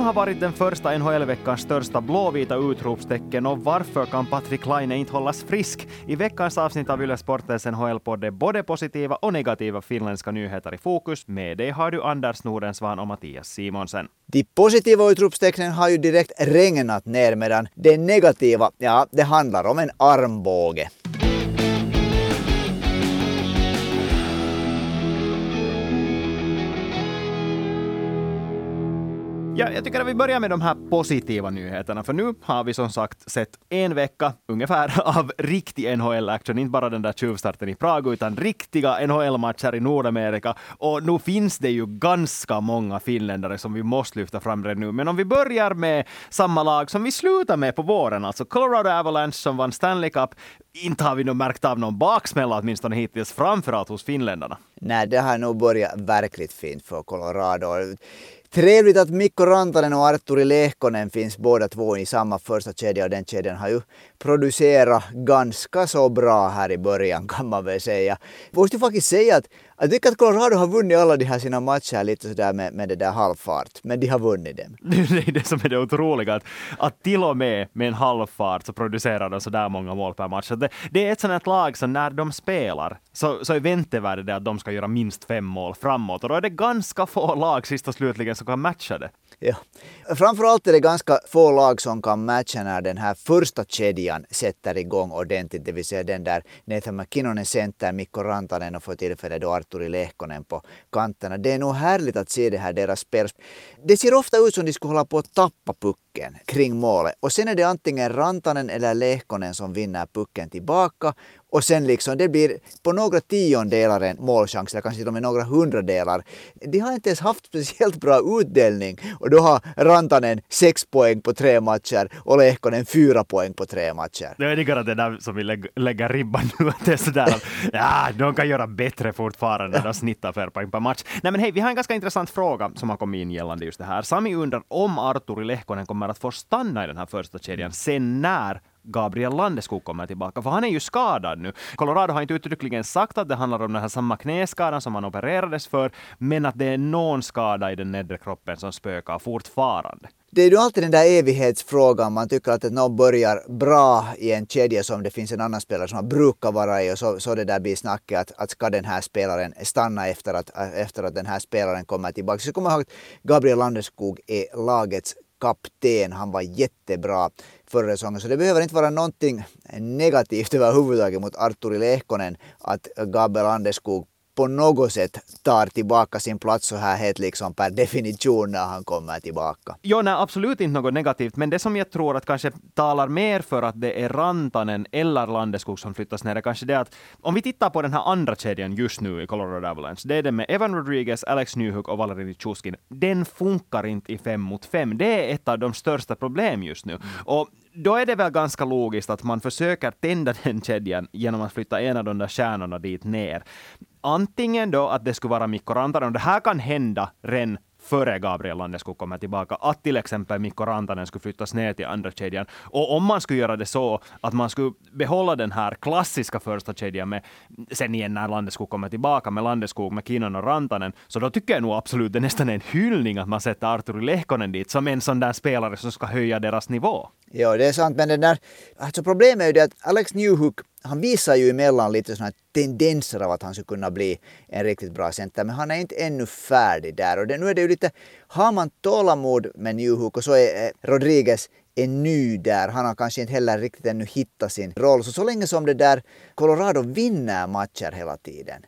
Vem har varit den första NHL-veckans största blåvita utropstecken och varför kan Patrik Laine inte hållas frisk? I veckans avsnitt av Yle Sportens NHL-podd är både positiva och negativa finländska nyheter i fokus. Med dig har du Anders Nordensvan och Mattias Simonsen. De positiva utropstecknen har ju direkt regnat ner medan det negativa, ja, det handlar om en armbåge. Ja, jag tycker att vi börjar med de här positiva nyheterna, för nu har vi som sagt sett en vecka ungefär av riktig NHL-action, inte bara den där tjuvstarten i Prag, utan riktiga NHL-matcher i Nordamerika. Och nu finns det ju ganska många finländare som vi måste lyfta fram redan nu. Men om vi börjar med samma lag som vi slutar med på våren, alltså Colorado Avalanche som vann Stanley Cup, inte har vi nog märkt av någon baksmälla åtminstone hittills, framförallt hos finländarna. Nej, det har nog börjat verkligt fint för Colorado. Trevligt att Mikko Rantanen och Arturi Lehkonen finns båda två i samma första kedja och den kedjan har ju producerat ganska så bra här i början kan man väl säga. Jag Måste ju faktiskt säga att Alltså, jag tycker att Colorado har vunnit alla de här sina matcher lite sådär med, med det där halvfart, men de har vunnit dem. Det är det som är det otroliga, att, att till och med med en halvfart så producerar de sådär många mål per match. Det, det är ett sånt lag som när de spelar så, så är väntevärdet det att de ska göra minst fem mål framåt och då är det ganska få lag sist och slutligen som kan matcha det. Ja. Framförallt är det ganska få lag som kan matcha när den här första kedjan sätter igång ordentligt, det vill säga den där Nathan McKinnonen center, Mikko Rantanen och för tillfället då Arturi Lehkonen på kanterna. Det är nog härligt att se det här deras spel. Det ser ofta ut som de skulle hålla på att tappa pucken kring målet och sen är det antingen Rantanen eller Lehkonen som vinner pucken tillbaka och sen liksom, det blir på några tiondelar en målchans, eller kanske till och med några hundradelar. De har inte ens haft speciellt bra utdelning och då har Rantanen sex poäng på tre matcher och Lehkonen fyra poäng på tre matcher. Det är att det där som vill lägga ribban nu, att det är sådär att ja, de kan göra bättre fortfarande, de snittar fler poäng per match. Nej men hej, vi har en ganska intressant fråga som har kommit in gällande just det här. Sami undrar om Arturi Lehkonen kommer att få stanna i den här första kedjan sen när Gabriel Landeskog kommer tillbaka, för han är ju skadad nu. Colorado har inte uttryckligen sagt att det handlar om den här samma knäskadan som han opererades för, men att det är någon skada i den nedre kroppen som spökar fortfarande. Det är ju alltid den där evighetsfrågan. Man tycker att någon börjar bra i en kedja som det finns en annan spelare som man brukar vara i och så, så det där blir snacket att, att ska den här spelaren stanna efter att, efter att den här spelaren kommer tillbaka. Så kommer jag ihåg att Gabriel Landeskog är lagets kapten. Han var jättebra förra säsongen. Så det behöver inte vara någonting negativt överhuvudtaget mot Arturi Lehkonen att Gabriel Landeskog på något sätt tar tillbaka sin plats så här helt liksom per definition när han kommer tillbaka. Jo, nej, absolut inte något negativt, men det som jag tror att kanske talar mer för att det är Rantanen eller Landeskog som flyttas ner är kanske det att om vi tittar på den här andra kedjan just nu i Colorado Avalanche, det är det med Evan Rodriguez, Alex Nyhuk och Valeri Tjuskin. Den funkar inte i fem mot fem. Det är ett av de största problemen just nu. Mm. Och då är det väl ganska logiskt att man försöker tända den kedjan genom att flytta en av de där stjärnorna dit ner. Antingen då att det skulle vara Mikko Rantanen, och det här kan hända redan före Gabriel Landeskog kommer tillbaka, att till exempel Mikko Rantanen skulle flyttas ner till andra kedjan. Och om man skulle göra det så att man skulle behålla den här klassiska första kedjan med, sen igen när Landeskog kommer tillbaka med Landeskog, med Kinnan och Rantanen, så då tycker jag nog absolut det är nästan en hyllning att man sätter Arturi Lehkonen dit som en sån där spelare som ska höja deras nivå. Ja, det är sant, men den där, alltså problemet är ju det att Alex Newhook han visar ju emellan lite sådana tendenser av att han skulle kunna bli en riktigt bra center, men han är inte ännu färdig där. Och det, nu är det ju lite, har man tålamod med Newhook och så är eh, Rodriguez är ny där. Han har kanske inte heller riktigt ännu hittat sin roll. Så så länge som det där Colorado vinner matcher hela tiden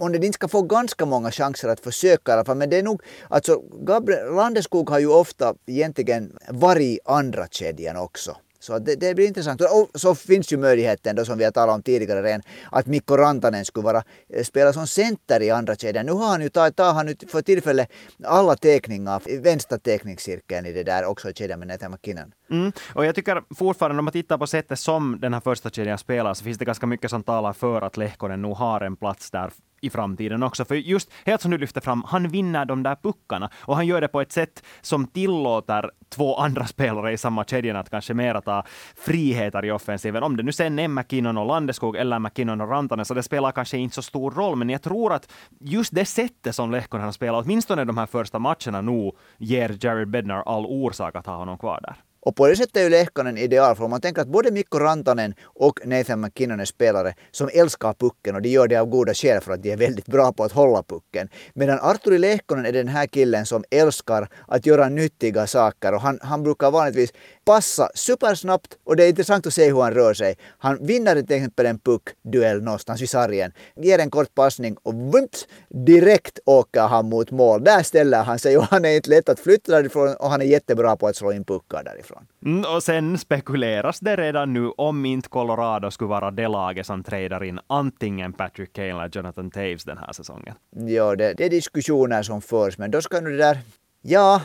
om det inte ska få ganska många chanser att försöka i alla fall. Men det är nog, alltså Gabriel Landeskog har ju ofta egentligen varit andra kedjan också. Så det, det, blir intressant. Och så finns ju möjligheten då som vi har talat om tidigare redan att Mikko Rantanen skulle vara, eh, spela som center i andra kedjan. Nu har han ju tar, tar han för tillfället alla teckningar, vänstra teckningscirkeln i det där också i kedjan med Nathan McKinnon. Mm. Och jag tycker fortfarande om man tittar på sättet som den här första kedjan spelar så finns det ganska mycket som talar för att Lehkonen nog har en plats där i framtiden också. För just helt som du lyfter fram, han vinner de där puckarna och han gör det på ett sätt som tillåter två andra spelare i samma kedjan att kanske mera ta friheter i offensiven. Om det nu sen är McKinnon och Landeskog eller McKinnon och Rantanen, så det spelar kanske inte så stor roll. Men jag tror att just det sättet som Lehkonen har spelat, åtminstone de här första matcherna nu, ger Jared Bednar all orsak att ha honom kvar där. Och på det sättet är ju Lehkonen ideal, för om man tänker att både Mikko Rantanen och Nathan McKinnon är spelare som älskar pucken och de gör det av goda skäl för att de är väldigt bra på att hålla pucken. Medan Arturi Lehkonen är den här killen som älskar att göra nyttiga saker och han, han brukar vanligtvis passa supersnabbt och det är intressant att se hur han rör sig. Han vinner till exempel en puckduell någonstans vid sargen, ger en kort passning och vunt, direkt åker han mot mål. Där ställer han sig och han är inte lätt att flytta därifrån och han är jättebra på att slå in puckar därifrån. Mm, och sen spekuleras det redan nu om inte Colorado skulle vara det laget som tradar in antingen Patrick Kane eller Jonathan Taves den här säsongen. Ja, det, det är diskussioner som förs, men då ska nu det där... Ja,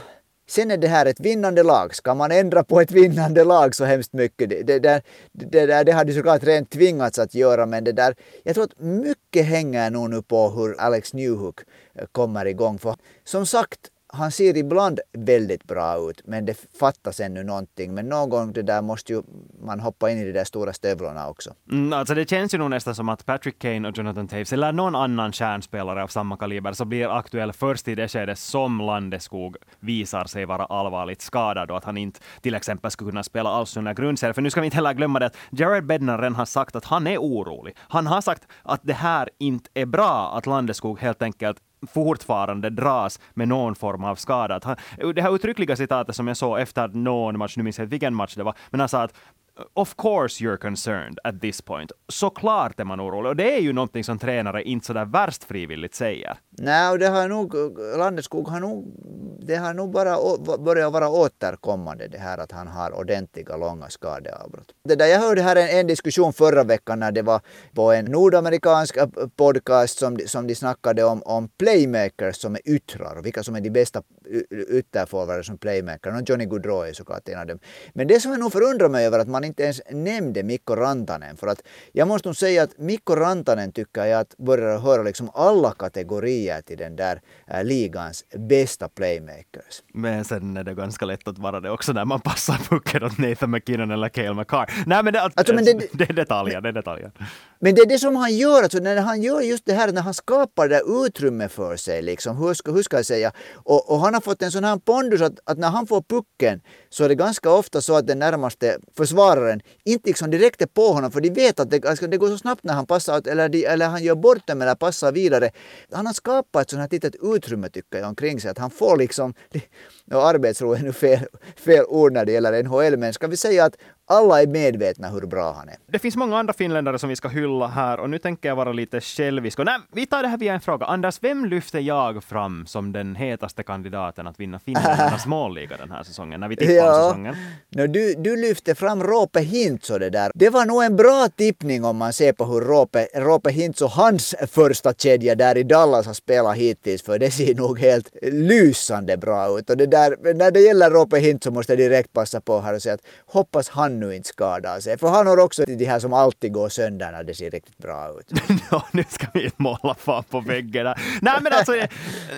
Sen är det här ett vinnande lag. Ska man ändra på ett vinnande lag så hemskt mycket? Det, det, där, det, där, det hade såklart rent tvingats att göra men det där, jag tror att mycket hänger nog nu på hur Alex Newhook kommer igång. För som sagt, han ser ibland väldigt bra ut, men det fattas ännu någonting. Men någon gång det där måste ju man hoppa in i de där stora stövlarna också. Mm, alltså det känns ju nog nästan som att Patrick Kane och Jonathan Taves, eller någon annan kärnspelare av samma kaliber, så blir aktuell först i det skedet som Landeskog visar sig vara allvarligt skadad och att han inte till exempel skulle kunna spela alls under grundserien. För nu ska vi inte heller glömma det att Jared Bednaren redan har sagt att han är orolig. Han har sagt att det här inte är bra, att Landeskog helt enkelt fortfarande dras med någon form av skada. det här uttryckliga citatet som jag såg efter någon match, nu minns jag inte vilken match det var, men han sa att Of course you're concerned at this point. Såklart är man orolig. Och det är ju någonting som tränare inte sådär värst frivilligt säger. Nej, och det har nog, Landeskog har nog, det har nog bara börjat vara återkommande det här att han har ordentliga långa skadeavbrott. Det där, jag hörde här en, en diskussion förra veckan när det var på en nordamerikansk eh, podcast som, som de snackade om, om playmakers som är yttrar och vilka som är de bästa eh, ytterforwarder som playmaker. Och Johnny Gaudreau är såklart en av dem. Men det som jag nog förundrar mig över att man inte ens nämnde Mikko Rantanen. För att jag måste nog säga att Mikko Rantanen tycker jag att börjar höra liksom alla kategorier till den där äh, ligans bästa playmakers. Men sen är det ganska lätt att vara det också när man passar pucken åt Nathan McKinnon eller Cale McCarr. Nej men det, alltså, men det, det, är detaljer, det är detaljer. Men det är det som han gör, alltså när han gör just det här när han skapar det där utrymme för sig liksom, hur ska, hur ska jag säga? Och, och han har fått en sån här pondus att, att när han får pucken så är det ganska ofta så att den närmaste försvararen inte liksom direkt är på honom för de vet att det, alltså, det går så snabbt när han passar eller, de, eller han gör bort dem eller passar vidare. Han har skapat ett sånt här litet utrymme tycker jag omkring sig att han får liksom, och arbetsro är nu fel, fel ord när det gäller NHL men ska vi säga att alla är medvetna hur bra han är. Det finns många andra finländare som vi ska hylla här och nu tänker jag vara lite självisk. Och nej, vi tar det här via en fråga. Anders, vem lyfter jag fram som den hetaste kandidaten att vinna Finländarnas målliga den här säsongen, när vi tippar ja. säsongen? No, du, du lyfte fram Roope Hintso det där. Det var nog en bra tippning om man ser på hur Roope, Roope Hintso, hans första kedja där i Dallas har spelat hittills, för det ser nog helt lysande bra ut. Och det där, när det gäller Roope Hintso måste jag direkt passa på här och säga att hoppas han nu inte skadar sig. För han har också de här som alltid går sönder när det ser riktigt bra ut. ja, nu ska vi inte måla fan på väggen där. Nej, men alltså,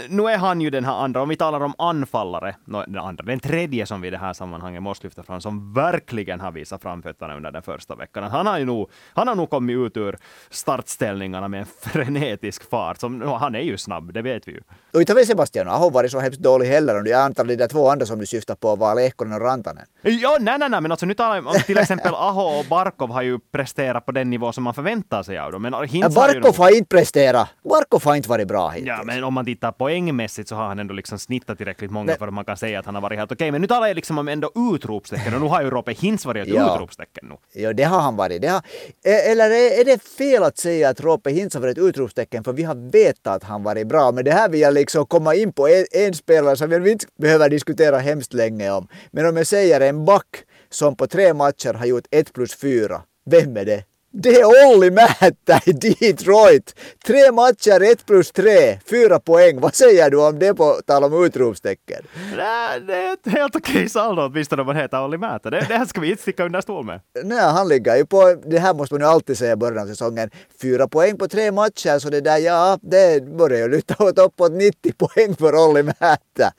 nu är han ju den här andra, om vi talar om anfallare, den andra, den tredje som vi i det här sammanhanget måste lyfta fram, som verkligen har visat framfötterna under den första veckan. Han har ju nog, han har nog kommit ut ur startställningarna med en frenetisk fart. Som, han är ju snabb, det vet vi ju. Och inte har väl Sebastian Aho varit så hemskt dålig heller. Jag antar att de där två andra som du syftar på var Lehkonen och Rantanen. Ja, nej, nej, nej, men alltså nu talar jag om till exempel Aho och Barkov har ju presterat på den nivå som man förväntar sig av dem. Men Hintz Barkov har, inte presterat. Barkov har inte varit bra hittills. Ja, men om man tittar poängmässigt så har han ändå liksom snittat tillräckligt många men... för att man kan säga att han har varit helt okej. Okay. Men nu talar jag liksom om ändå utropstecken och nu har ju Rope Hintz varit ett ja. utropstecken nu. Ja, det har han varit. Det har... Eller är det fel att säga att Rope Hintz har varit ett utropstecken för vi har vetat att han varit bra. Men det här vill jag liksom komma in på en, en spelare som vi inte behöver diskutera hemskt länge om. Men om jag säger en back som på tre matcher har gjort ett plus fyra. Vem är det? Det är Olli Määttä i Detroit. Tre matcher, ett plus tre, fyra poäng. Vad säger du om det på tal om utropstecken? Nej, det är ett helt okej saldo åtminstone om man heter Olli Määttä. Det, det här ska vi inte sticka under stol med. Nej, han ligger ju på, det här måste man ju alltid säga i början av säsongen, fyra poäng på tre matcher, så det där, ja, det börjar ju luta åt uppåt 90 poäng för Olli Määttä.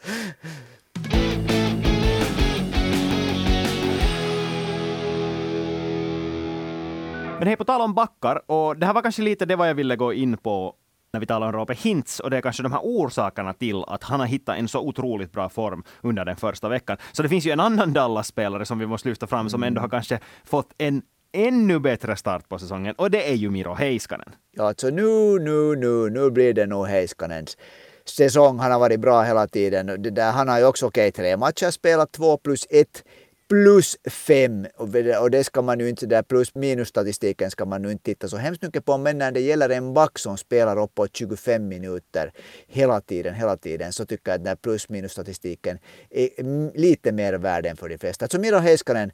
Men hej, på tal om backar, och det här var kanske lite det vad jag ville gå in på när vi talar om Robert Hintz, och det är kanske de här orsakerna till att han har hittat en så otroligt bra form under den första veckan. Så det finns ju en annan Dallas-spelare som vi måste lyfta fram, som ändå har kanske fått en ännu bättre start på säsongen, och det är ju Miro Heiskanen. Ja, alltså nu, nu, nu, nu blir det nog Heiskanens säsong. Han har varit bra hela tiden. Det där, han har ju också, okej, okay, tre matcher spelat, två plus ett plus fem. Och det ska man ju inte, där plus minus statistiken ska man nu inte titta så hemskt mycket på. Men när det gäller en back som spelar uppåt 25 minuter hela tiden, hela tiden, så tycker jag att den plus minus statistiken är lite mer värd än för de flesta. Så Miro Heiskanen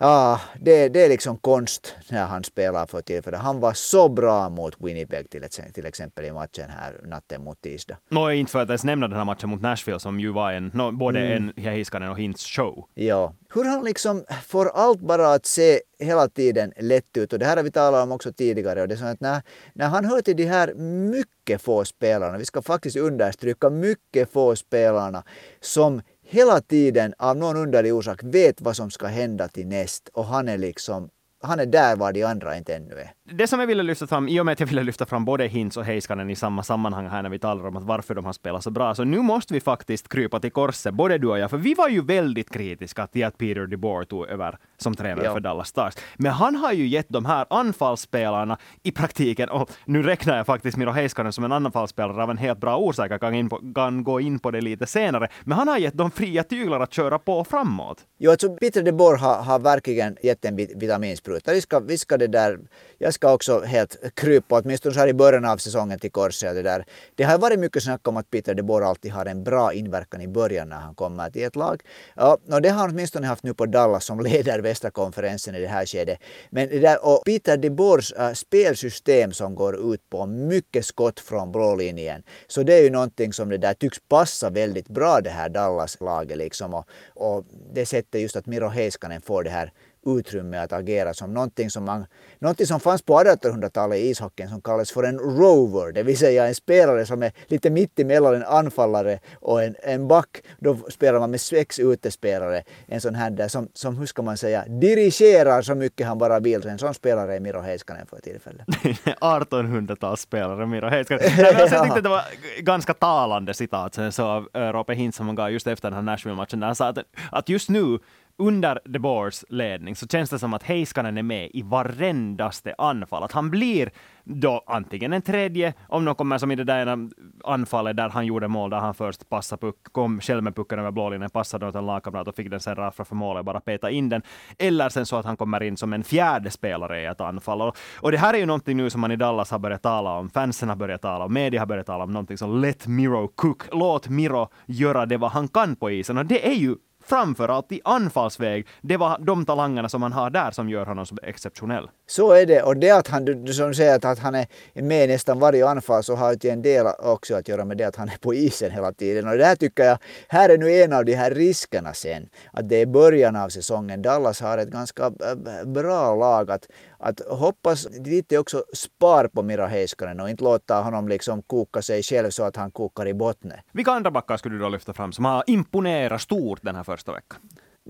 Ja, det, det är liksom konst när han spelar för tillfället. Han var så bra mot Winnipeg till, till exempel i matchen här natten mot tisdag. Nå, inte för att ens nämna den här matchen mot Nashville som ju var en, no, både mm. en Heiskanen och Hintz show. Ja, hur han liksom får allt bara att se hela tiden lätt ut. Och det här har vi talat om också tidigare. Och det är så att när, när han hör till de här mycket få spelarna, vi ska faktiskt understryka mycket få spelarna som hela tiden av någon underlig orsak vet vad som ska hända till näst. Och han är liksom han är där var de andra inte ännu är. Det som jag ville lyfta fram, i och med att jag ville lyfta fram både Hintz och Heiskanen i samma sammanhang här när vi talar om att varför de har spelat så bra, så nu måste vi faktiskt krypa till korset, både du och jag, för vi var ju väldigt kritiska till att Peter DeBoer tog över som tränare ja. för Dallas Stars. Men han har ju gett de här anfallsspelarna i praktiken, och nu räknar jag faktiskt Miro Heiskanen som en anfallsspelare av en helt bra orsak, jag kan, in på, kan gå in på det lite senare, men han har gett dem fria tyglar att köra på framåt. Jo, alltså Peter DeBoer har, har verkligen gett en vitaminspruta. Vi ska, vi ska det där, jag ska också helt krypa, åtminstone så här i början av säsongen till korset. Det, där. det har varit mycket snack om att Peter de Boer alltid har en bra inverkan i början när han kommer till ett lag. Ja, och det har han åtminstone haft nu på Dallas som leder västra konferensen i det här skedet. Men det där, och Peter DeBoers äh, spelsystem som går ut på mycket skott från blålinjen. Så det är ju någonting som det där tycks passa väldigt bra det här Dallas-laget liksom. Och, och det sättet just att Miro Heiskanen får det här utrymme att agera som någonting som, man, någonting som fanns på 1800-talet i ishockeyn som kallades för en rover, det vill säga en spelare som är lite mitt emellan en anfallare och en, en back. Då spelar man med sex utespelare. En sån här där som, som, hur ska man säga, dirigerar så mycket han bara vill. En sån spelare är Miro Heiskanen för tillfället. 1800-talsspelare Miro Heiskanen. jag tyckte det var ganska talande citat så av uh, Rope Hintz som han gav just efter den här Nashville-matchen. Där han sa att, att just nu under The Boers ledning så känns det som att Heiskanen är med i varendaste anfall. Att han blir då antingen en tredje, om någon kommer som i det där ena anfallet där han gjorde mål, där han först passade puck, kom själv med pucken över blålinjen, passade åt en lagkamrat och fick den sen rakt framför målet och bara peta in den. Eller sen så att han kommer in som en fjärde spelare i ett anfall. Och, och det här är ju någonting nu som man i Dallas har börjat tala om, fansen har börjat tala om, media har börjat tala om någonting som Let Miro cook, låt Miro göra det vad han kan på isen. Och det är ju framförallt i anfallsväg. Det var de talangerna som han har där som gör honom så exceptionell. Så är det. Och det att han, du som säger att han är med i nästan varje anfall så har ju en del också att göra med det att han är på isen hela tiden. Och det här tycker jag, här är nu en av de här riskerna sen. Att det är början av säsongen. Dallas har ett ganska eh, bra lag. Att, att hoppas lite också spar på Mira Heiskanen och inte låta honom liksom koka sig själv så att han kokar i botten. Vilka andra backar skulle du då lyfta fram som har imponerat stort den här första veckan?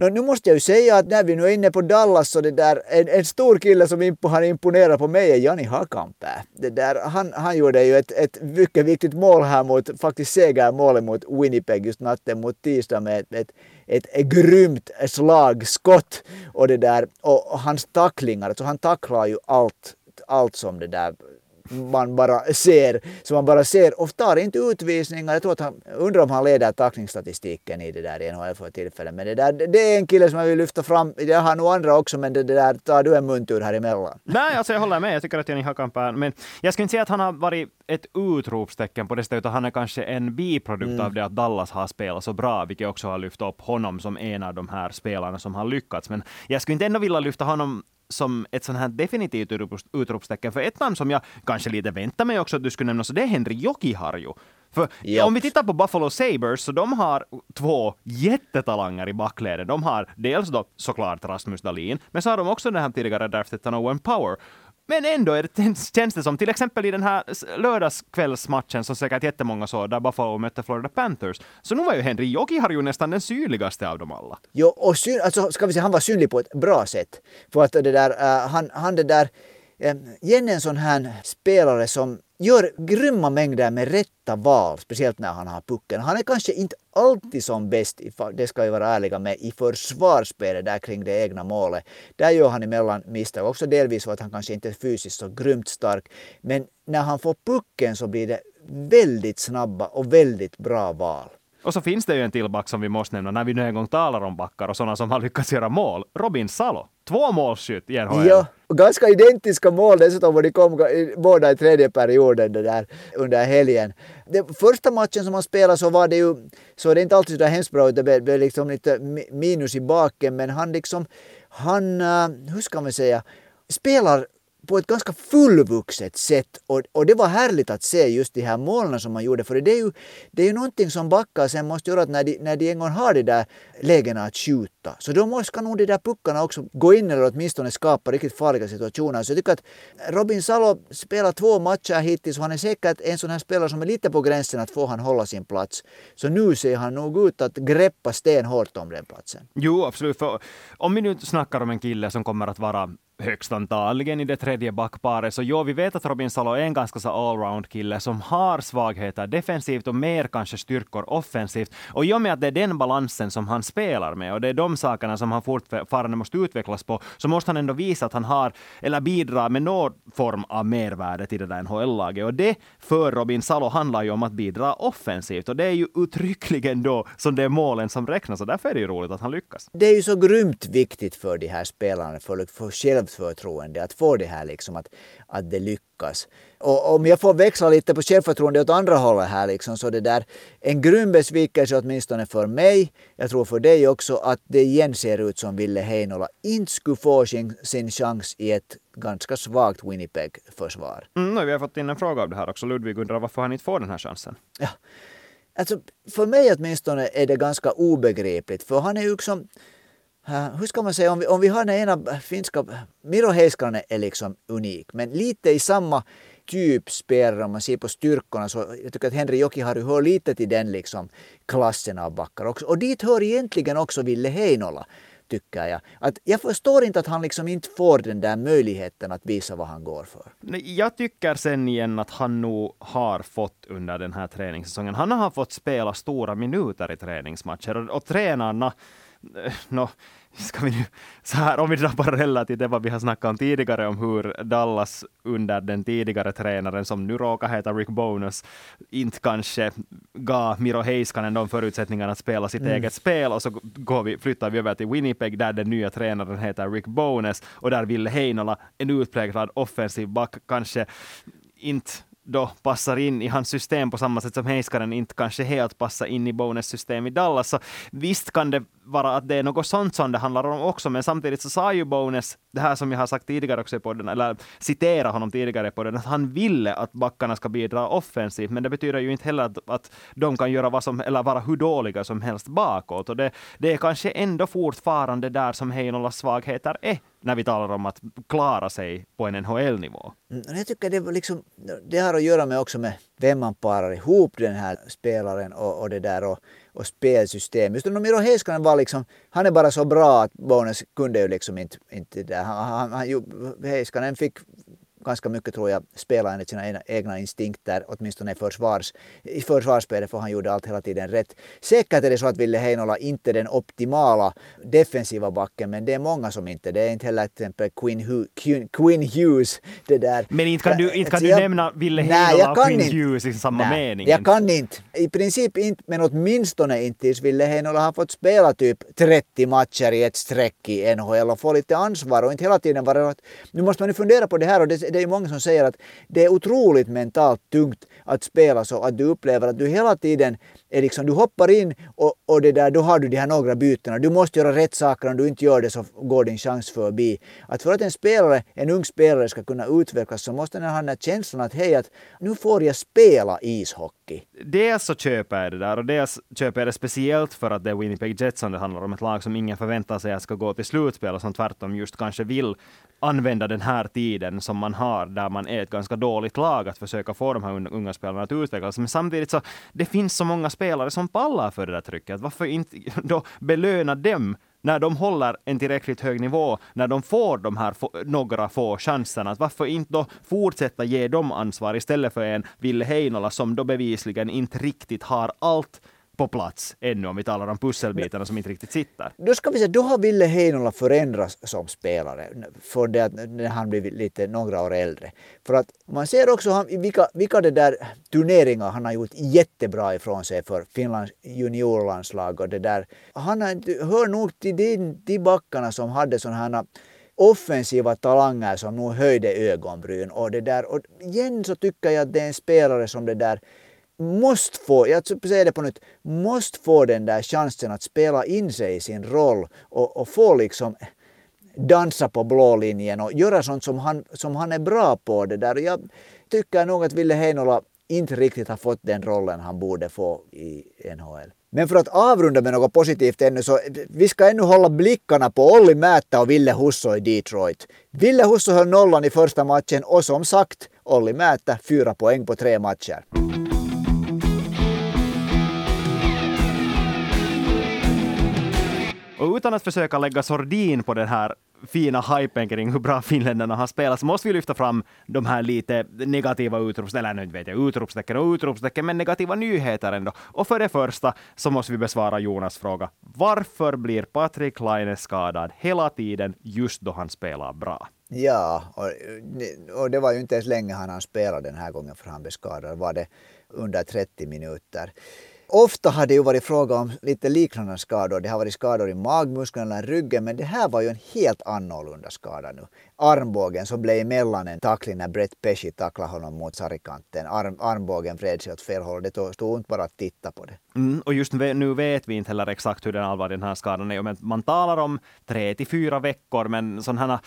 Nu måste jag ju säga att när vi nu är inne på Dallas så det där, en, en stor kille som imp har imponerat på mig är Jani Hakanpää. Det där, han, han gjorde ju ett, ett mycket viktigt mål här mot, faktiskt segermålet mot Winnipeg just natten mot tisdag med ett, ett, ett, ett grymt slagskott. Och det där, och, och hans tacklingar, så han tacklar ju allt, allt som det där man bara ser, som man bara ser och tar inte utvisningar. Jag tror att han, undrar om han leder tacklingsstatistiken i det där i NHL för tillfället. Men det, där, det är en kille som jag vill lyfta fram. Jag har nog andra också, men det, det där tar du en muntur här emellan. Nej, alltså jag håller med. Jag tycker att Jani Hakanpää, men jag skulle inte säga att han har varit ett utropstecken på det sättet, utan han är kanske en biprodukt mm. av det att Dallas har spelat så bra, vilket också har lyft upp honom som en av de här spelarna som har lyckats. Men jag skulle inte ändå vilja lyfta honom som ett sånt här definitivt utropstecken. För ett namn som jag kanske lite väntar mig också att du skulle nämna, så det är Henry Jokiharju. För yep. om vi tittar på Buffalo Sabres så de har två jättetalanger i backleden. De har dels då såklart Rasmus Dahlin, men så har de också den här tidigare draften Owen Power. Men ändå är det, känns det som, till exempel i den här lördagskvällsmatchen som säkert jättemånga såg, där Buffalo mötte Florida Panthers, så nu var ju Henry Joke har ju nästan den synligaste av dem alla. Jo, och syn, alltså, ska vi säga, han var synlig på ett bra sätt. För att det där, uh, han, han det där, eh, uh, igen en sån här spelare som gör grymma mängder med rätta val, speciellt när han har pucken. Han är kanske inte alltid som bäst, det ska vi vara ärliga med, i försvarsspelet där kring det egna målet. Där gör han emellan misstag, också delvis för att han kanske inte är fysiskt så grymt stark. Men när han får pucken så blir det väldigt snabba och väldigt bra val. Och så finns det ju en till back som vi måste nämna när vi nu en gång talar om backar och sådana som har lyckats göra mål. Robin Salo. Två målskytt i NHL. Ja, och ganska identiska mål dessutom och de kom båda i tredje perioden det där, under helgen. Den första matchen som han spelade så var det ju, så det är inte alltid så där hemskt bra, det blev liksom lite minus i baken men han liksom, han, eh, hur ska man säga, spelar på ett ganska fullvuxet sätt. Och, och det var härligt att se just de här målen som man gjorde för det är ju, det är ju någonting som backar. Sen måste göra att när de, när de en gång har de där lägena att skjuta så då måste ska nog de där puckarna också gå in eller åtminstone skapa riktigt farliga situationer. Så jag tycker att Robin Salo spelar två matcher hittills och han är säkert en sån här spelare som är lite på gränsen att få han hålla sin plats. Så nu ser han nog ut att greppa stenhårt om den platsen. Jo, absolut. För om vi nu snackar om en kille som kommer att vara högst antagligen i det tredje backparet. Så jo, vi vet att Robin Salo är en ganska så allround-kille som har svagheter defensivt och mer kanske styrkor offensivt. Och i och med att det är den balansen som han spelar med och det är de sakerna som han fortfarande måste utvecklas på, så måste han ändå visa att han har, eller bidra med någon form av mervärde till det där NHL-laget. Och det för Robin Salo handlar ju om att bidra offensivt. Och det är ju uttryckligen då som det är målen som räknas. Och därför är det ju roligt att han lyckas. Det är ju så grymt viktigt för de här spelarna, för, för självförtroende, att få det här liksom att, att det lyckas. Och om jag får växla lite på självförtroende åt andra hållet här liksom, så det där en grym besvikelse åtminstone för mig, jag tror för dig också, att det igen ser ut som Ville Heinola inte skulle få sin, sin chans i ett ganska svagt Winnipeg-försvar. Mm, vi har fått in en fråga av det här också. Ludvig undrar varför han inte får den här chansen. Ja. Alltså, för mig åtminstone är det ganska obegripligt, för han är ju liksom Äh, hur ska man säga, om vi, om vi har den ena finska, Miro Heiskanen är liksom unik, men lite i samma typ spelare om man ser på styrkorna så jag tycker att Henry Jokiharju hör lite till den liksom klassen av backar också. Och dit hör egentligen också Ville Heinola tycker jag. Att jag förstår inte att han liksom inte får den där möjligheten att visa vad han går för. Jag tycker sen igen att han nog har fått under den här träningssäsongen. Han har fått spela stora minuter i träningsmatcher och, och tränarna no, ska vi nu, så här, om vi drar paralleller till det vad vi har snackat om tidigare om hur Dallas under den tidigare tränaren som nu råkar heta Rick Bonus inte kanske gav Miro Heiskanen de förutsättningarna att spela sitt mm. eget spel och så går vi, flyttar vi över till Winnipeg där den nya tränaren heter Rick Bonus och där vill Heinola, en utpräglad offensiv back, kanske inte då passar in i hans system på samma sätt som Heiskanen inte kanske helt passar in i Bones system i Dallas. Så visst kan det vara att det är något sånt som det handlar om också, men samtidigt så sa ju Bones det här som jag har sagt tidigare också på den, eller citera honom tidigare på den, att han ville att backarna ska bidra offensivt, men det betyder ju inte heller att, att de kan göra vad som, eller vara hur dåliga som helst bakåt. Och det, det är kanske ändå fortfarande där som Heinolas svagheter är när vi talar om att klara sig på en NHL-nivå. Mm, jag tycker det, liksom, det har att göra med också med vem man parar ihop den här spelaren och, och det där och, och spelsystem. Just Miro Heiskanen var liksom, han är bara så bra att Bones kunde ju liksom inte, inte där. Han, han, han, Heiskanen fick ganska mycket tror jag spela enligt sina egna instinkter, åtminstone i, försvars, i försvarsspelet för han gjorde allt hela tiden rätt. Säkert är det så att Ville Heinola inte är den optimala defensiva backen, men det är många som inte det är. inte heller till exempel Quinn, Hu, Quinn Hughes. Det där. Men inte kan du, inte kan du nämna Ville Heinola och Quinn inte. Hughes i samma nej, mening? Jag kan inte. I princip inte, men åtminstone inte tills Ville Heinola har fått spela typ 30 matcher i ett streck i NHL och få lite ansvar och inte hela tiden vara... Nu måste man ju fundera på det här och det, det är många som säger att det är otroligt mentalt tungt att spela så att du upplever att du hela tiden är liksom, du hoppar in och, och det där, då har du de här några bytena. Du måste göra rätt saker, om du inte gör det så går din chans förbi. Att för att en spelare, en ung spelare ska kunna utvecklas så måste den ha den här känslan att hej, att nu får jag spela ishockey. Dels så köper jag det där och dels köper jag det speciellt för att det är Winnipeg Jets som det handlar om, ett lag som ingen förväntar sig att ska gå till slutspel och som tvärtom just kanske vill använda den här tiden som man har, där man är ett ganska dåligt lag, att försöka få de här unga spelarna att utvecklas. Men samtidigt så, det finns så många spelare som pallar för det där trycket. Varför inte då belöna dem när de håller en tillräckligt hög nivå, när de får de här få, några få chanserna, varför inte då fortsätta ge dem ansvar istället för en Ville Heinola som då bevisligen inte riktigt har allt på plats ännu, om vi talar om pusselbitarna som inte riktigt sitter. Då ska vi säga, då har Ville Heinola förändrats som spelare för det att när han blivit lite några år äldre. För att man ser också han, vilka, vilka det där turneringar han har gjort jättebra ifrån sig för Finlands juniorlandslag och det där. Han hör nog till de, de backarna som hade sådana här offensiva talanger som nog höjde ögonbryn och det där. Och igen så tycker jag att det är en spelare som det där måste få, jag typ säger det på nytt, måste få den där chansen att spela in sig i sin roll och, och få liksom dansa på blå linjen och göra sånt som han, som han är bra på. det där. Jag tycker nog att Ville Heinola inte riktigt har fått den rollen han borde få i NHL. Men för att avrunda med något positivt ännu så vi ska ännu hålla blickarna på Olli Määttä och Ville Husso i Detroit. Ville Husso höll nollan i första matchen och som sagt Olli Määttä fyra poäng på tre matcher. Och utan att försöka lägga sordin på den här fina hypen kring hur bra finländarna har spelat så måste vi lyfta fram de här lite negativa utropstecken, eller nu vet jag, utropstecken och utropstecken, men negativa nyheter ändå. Och för det första så måste vi besvara Jonas fråga. Varför blir Patrik Laine skadad hela tiden just då han spelar bra? Ja, och, eh, och det var ju inte ens länge han han spelade den här gången för han blev skadad. Var det under 30 minuter. Ofta har det ju varit fråga om lite liknande skador. Det har varit skador i magmusklerna, eller ryggen, men det här var ju en helt annorlunda skada nu armbågen som blev emellan en tackling när Brett Pesci tacklade honom mot sargkanten. Arm, armbågen vred sig åt fel håll. Det stod inte bara att titta på det. Mm, och just nu vet vi inte heller exakt hur den allvarlig den här skadan är. Men man talar om tre till fyra veckor, men sådana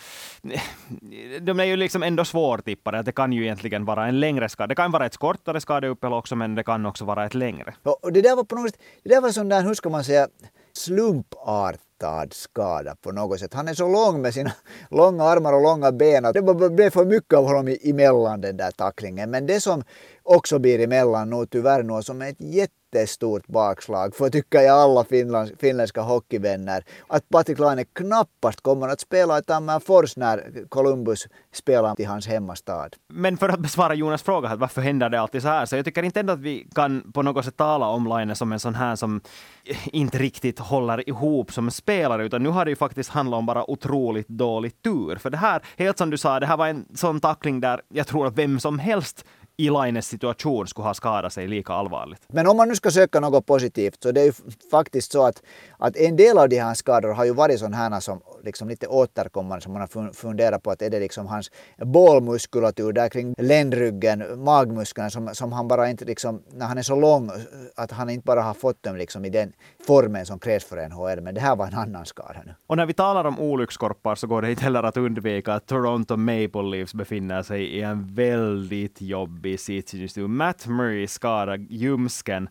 de är ju liksom ändå svårtippade. Det kan ju egentligen vara en längre skada. Det kan vara ett kortare skadeuppehåll också, men det kan också vara ett längre. Och det där var på något det där var sån där, hur ska man säga, slumpart lättad skada på något sätt. Han är så lång med sina långa armar och långa ben att det blev för mycket av honom emellan den där tacklingen. Men det som också blir emellan nu tyvärr nu som är ett jätte jättestort bakslag för tycker jag alla finlands, finländska hockeyvänner. Att Patrik Laine knappast kommer att spela i Tammerfors när Columbus spelar i hans hemmastad. Men för att besvara Jonas fråga, varför händer det alltid så här? Så jag tycker inte ändå att vi kan på något sätt tala om Laine som en sån här som inte riktigt håller ihop som spelare, utan nu har det ju faktiskt handlat om bara otroligt dålig tur. För det här, helt som du sa, det här var en sån tackling där jag tror att vem som helst i Laines situation skulle ha skadat sig lika allvarligt. Men om man nu ska söka något positivt så det är ju faktiskt så att, att en del av de här skadorna har ju varit sådana här som liksom lite återkommande som man har funderat på att är det liksom hans bålmuskulatur där kring ländryggen, magmusklerna som, som han bara inte liksom, när han är så lång att han inte bara har fått dem liksom i den formen som krävs för NHL. Men det här var en annan skada nu. Och när vi talar om olyckskorpar så går det inte heller att undvika att Toronto Maple Leafs befinner sig i en väldigt jobbig just nu. Matt Murray skadar ljumsken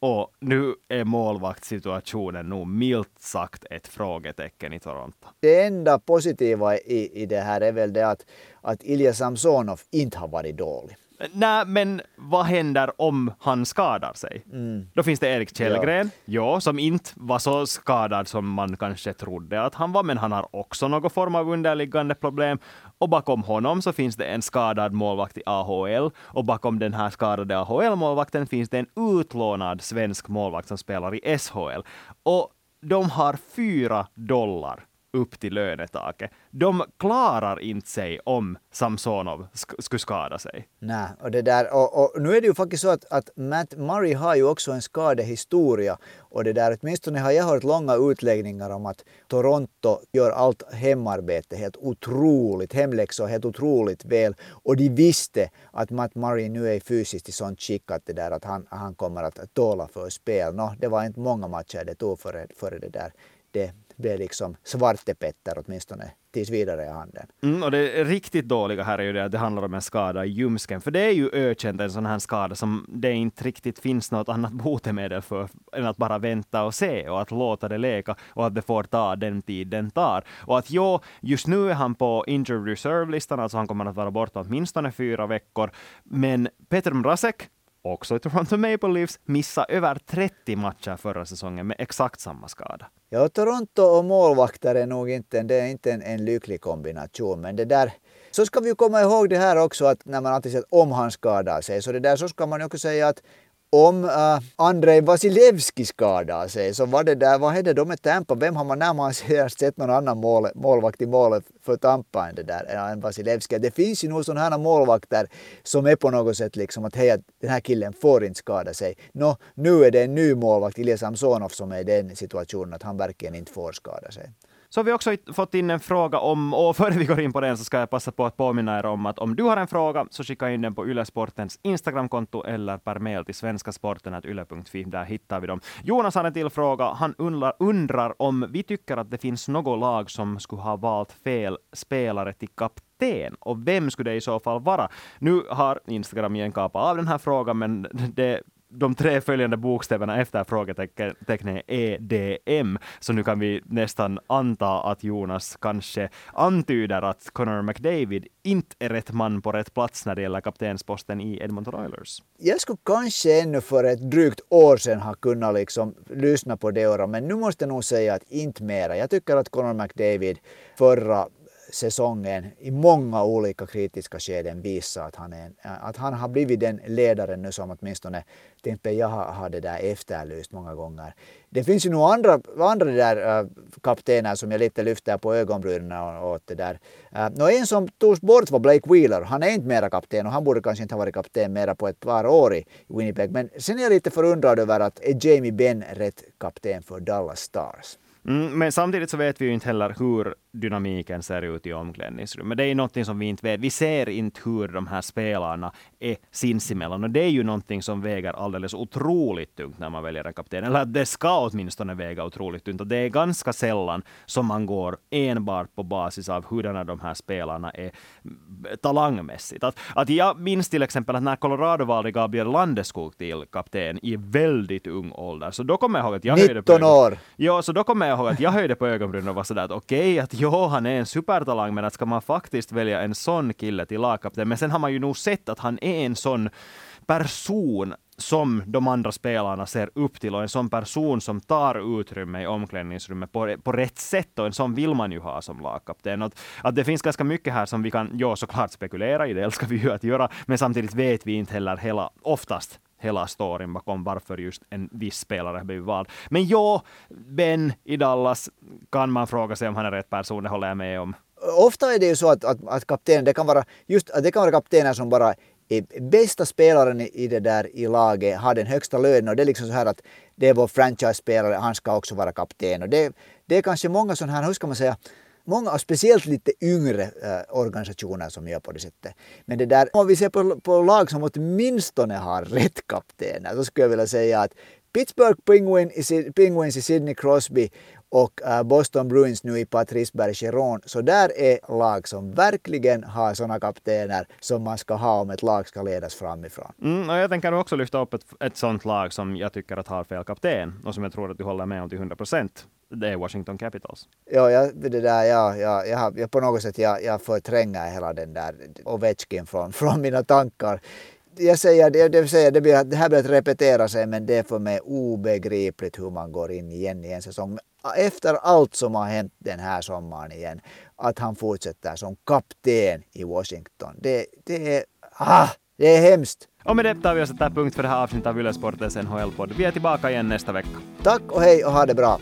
och nu är målvaktssituationen nog milt sagt ett frågetecken i Toronto. Det enda positiva i, i det här är väl det att, att Ilja Samsonov inte har varit dålig. Nej, men vad händer om han skadar sig? Mm. Då finns det Erik Källgren, ja. ja. som inte var så skadad som man kanske trodde att han var, men han har också någon form av underliggande problem. Och bakom honom så finns det en skadad målvakt i AHL och bakom den här skadade AHL-målvakten finns det en utlånad svensk målvakt som spelar i SHL. Och de har fyra dollar upp till lönetaket. De klarar inte sig om Samsonov sk skulle skada sig. Nej, och det där, och, och, nu är det ju faktiskt så att, att Matt Murray har ju också en skadehistoria och det där, åtminstone har jag hört långa utläggningar om att Toronto gör allt hemarbete helt otroligt, hemläxor helt otroligt väl och de visste att Matt Murray nu är fysiskt i sånt skick att, det där, att han, han kommer att tåla för spel. Nå, det var inte många matcher det tog före, före det där det blev liksom Svarte Petter åtminstone tills vidare i handen. Mm, och det riktigt dåliga här är ju det att det handlar om en skada i ljumsken, för det är ju ökänt en sån här skada som det inte riktigt finns något annat botemedel för än att bara vänta och se och att låta det leka och att det får ta den tid den tar. Och att jo, just nu är han på injured reserve-listan, alltså han kommer att vara borta åtminstone fyra veckor, men Peter Mrazek också i Toronto Maple Leafs, missade över 30 matcher förra säsongen med exakt samma skada. Ja, Toronto och målvakter är nog inte, det är inte en, en lycklig kombination, men det där så ska vi komma ihåg det här också att när man alltid säger att om han skadar sig, så det där så ska man också säga att om uh, Andrei Vasilevski skadar sig så var det där, vad hände då med Tampa? Vem har man när man sett någon annan mål, målvakt i målet för Tampa än det där äh, än Vasilevski? Det finns ju nog sådana här målvakter som är på något sätt liksom att hej, den här killen får inte skada sig. Nå, nu är det en ny målvakt, Ilja Samsonov, som är i den situationen att han verkligen inte får skada sig. Så har vi också fått in en fråga om, och före vi går in på den så ska jag passa på att påminna er om att om du har en fråga så skicka in den på Ylesportens Instagramkonto eller per mail till svenskasporten.yle.fi. Där hittar vi dem. Jonas har en till fråga. Han undrar, undrar om vi tycker att det finns något lag som skulle ha valt fel spelare till kapten och vem skulle det i så fall vara? Nu har Instagram igen kapat av den här frågan, men det de tre följande bokstäverna efter frågetecknet är EDM, så nu kan vi nästan anta att Jonas kanske antyder att Connor McDavid inte är rätt man på rätt plats när det gäller kaptensposten i Edmonton Oilers. Jag skulle kanske ännu för ett drygt år sedan ha kunnat liksom lyssna på det, men nu måste jag nog säga att inte mera. Jag tycker att Connor McDavid förra säsongen i många olika kritiska skeden visa att han, är, att han har blivit den ledaren nu som åtminstone tänkte jag har, har det där efterlyst många gånger. Det finns ju nog andra, andra där äh, kaptener som jag lite lyfter på ögonbrynen åt det där. Äh, no, en som togs bort var Blake Wheeler. Han är inte mera kapten och han borde kanske inte ha varit kapten mera på ett par år i Winnipeg. Men sen är jag lite förundrad över att är Jamie Benn rätt kapten för Dallas Stars? Mm, men samtidigt så vet vi ju inte heller hur dynamiken ser ut i omklädningsrummet. Det är ju någonting som vi inte vet. Vi ser inte hur de här spelarna är sinsemellan. Och det är ju någonting som väger alldeles otroligt tungt när man väljer en kapten. Eller det ska åtminstone väga otroligt tungt. Och det är ganska sällan som man går enbart på basis av hurdana de här spelarna är talangmässigt. Att, att jag minns till exempel att när Colorado valde Gabriel Landeskog till kapten i väldigt ung ålder, så då kommer jag ihåg att jag 19 höjde på år! Ja, så då kommer jag ihåg att jag höjde på ögonbrynen och var sådär att okej, okay, att jo, han är en supertalang, men att ska man faktiskt välja en sån kille till lagkapten? Men sen har man ju nog sett att han är en sån person som de andra spelarna ser upp till och en sån person som tar utrymme i omklädningsrummet på, på rätt sätt och en sån vill man ju ha som lagkapten. Att, att det finns ganska mycket här som vi kan, ja såklart spekulera i, det älskar vi ju att göra, men samtidigt vet vi inte heller hela, oftast hela storyn bakom varför just en viss spelare har blivit vald. Men ja, Ben i Dallas kan man fråga sig om han är rätt person, det håller jag med om. Ofta är det ju så att, att, att kaptenen, det kan vara just det kan vara kaptener som bara är bästa spelaren i det där i laget, har den högsta lönen och det är liksom så här att det är vår franchise-spelare, han ska också vara kapten. Och det, det är kanske många sådana här, hur ska man säga, många och speciellt lite yngre äh, organisationer som gör på det sättet. Men det där, om vi ser på, på lag som åtminstone har rätt kaptener, så skulle jag vilja säga att Pittsburgh Penguin i, Penguins i Sidney Crosby och äh, Boston Bruins nu i Patrice Bergeron. Så där är lag som verkligen har sådana kaptener som man ska ha om ett lag ska ledas framifrån. Mm, och jag tänker också lyfta upp ett, ett sådant lag som jag tycker att har fel kapten och som jag tror att du håller med om till 100 procent det är Washington Capitals. Ja, jag, det där, ja, ja, jag, jag, på något sätt jag, jag förtränger hela den där Ovechkin från, från mina tankar. Jag säger, det, det, säger, det, blir, det här blir att repetera sig men det är för mig obegripligt hur man går in igen i en säsong. Efter allt som har hänt den här sommaren igen, att han fortsätter som kapten i Washington. Det, det är, ah, det är hemskt. Och med det tar vi sätter punkt för det här avsnittet av Yle Sportens NHL-podd. Vi är tillbaka igen nästa vecka. Tack och hej och ha det bra.